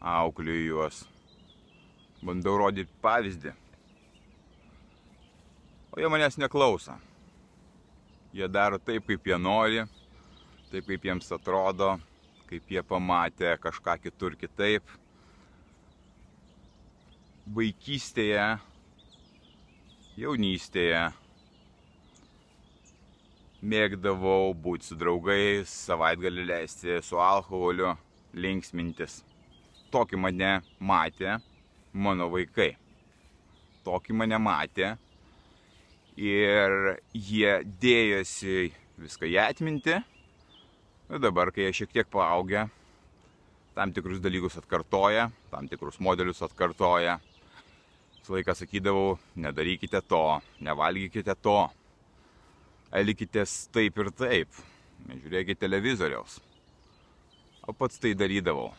aukliju juos, bandau rodyti pavyzdį. O jie manęs neklauso. Jie daro taip, kaip jie nori, taip, kaip jiems atrodo, kaip jie pamatė kažką kitur kitaip. Vaikystėje, jaunystėje mėgdavau būti su draugais, savaitgalį leisti su alkoholiu, linksmintis. Tokį mane matė mano vaikai. Tokį mane matė ir jie dėjosi viską į atmintį. Ir dabar, kai jie šiek tiek paaugę, tam tikrus dalykus atkartoja, tam tikrus modelius atkartoja. Visą laiką sakydavau, nedarykite to, nevalgykite to, elkitės taip ir taip, nežiūrėkite televizoriaus. O pats tai darydavau.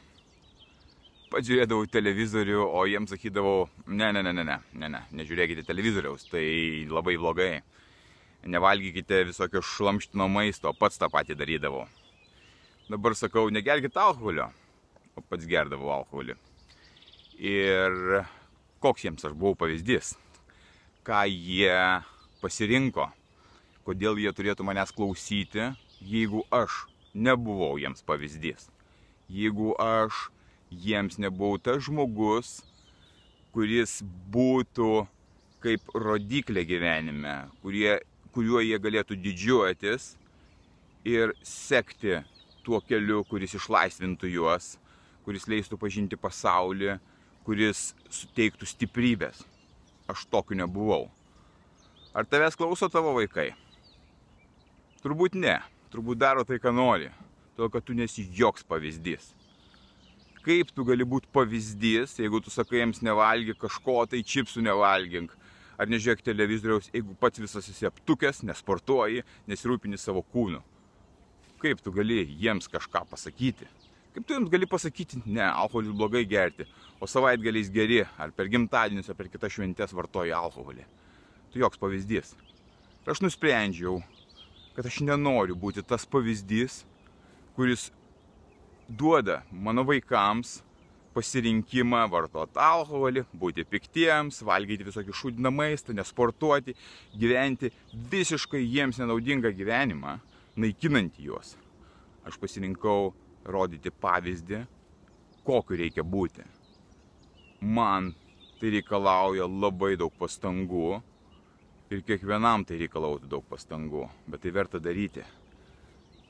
Pats žiūrėdavau televizorių, o jiems sakydavau, ne, ne, ne, ne, ne, ne, ne, nežiūrėkite televizoriaus, tai labai blogai. Nevalgykite visokio šlamštino maisto, pats tą patį darydavau. Dabar sakau, negerkite alkoholio, o pats gerdavau alkoholį. Ir koks jiems aš buvau pavyzdys, ką jie pasirinko, kodėl jie turėtų manęs klausyti, jeigu aš nebuvau jiems pavyzdys. Jeigu aš jiems nebuvau tas žmogus, kuris būtų kaip rodiklė gyvenime, kurie, kuriuo jie galėtų didžiuotis ir sekti tuo keliu, kuris išlaisvintų juos, kuris leistų pažinti pasaulį, kuris suteiktų stiprybės. Aš tokiu nebuvau. Ar tavęs klauso tavo vaikai? Turbūt ne. Turbūt daro tai, ką nori. Todėl, kad tu nesi joks pavyzdys. Kaip tu gali būti pavyzdys, jeigu tu sakai jiems nevalgyk kažko, tai čipsų nevalgink. Ar nežiūrėk televizoriaus, jeigu pats visas esi aptukęs, nesportuoji, nesirūpini savo kūnu. Kaip tu gali jiems kažką pasakyti? Kaip tu jiems gali pasakyti, ne, alkoholį blogai gerti, o savaitgaliais geri, ar per gimtadienius, ar per kitas šventės vartoji alkoholį. Tu joks pavyzdys. Ir aš nusprendžiau kad aš nenoriu būti tas pavyzdys, kuris duoda mano vaikams pasirinkimą vartoti alkoholį, būti piktiems, valgyti visokį šūdiną maistą, nesportuoti, gyventi visiškai jiems nenaudingą gyvenimą, naikinant juos. Aš pasirinkau rodyti pavyzdį, kokiu reikia būti. Man tai reikalauja labai daug pastangų, ir kiekvienam tai reikalautų daug pastangų, bet tai verta daryti.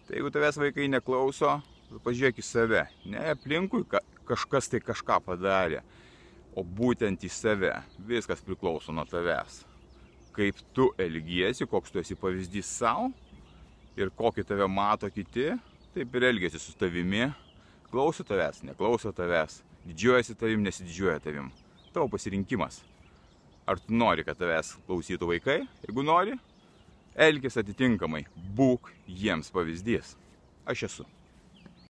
Tai jeigu tavęs vaikai neklauso, pažiūrėk į save. Ne aplinkui kažkas tai kažką padarė, o būtent į save. Viskas priklauso nuo tavęs. Kaip tu elgiesi, koks tu esi pavyzdys savo ir kokį tave mato kiti, taip ir elgesi su tavimi. Klauso tavęs, neklauso tavęs, didžiuojasi tavim, nesididžiuoja tavim. Tavo pasirinkimas. Ar tu nori, kad tavęs klausytų vaikai? Jeigu nori, elkis atitinkamai, būk jiems pavyzdys. Aš esu.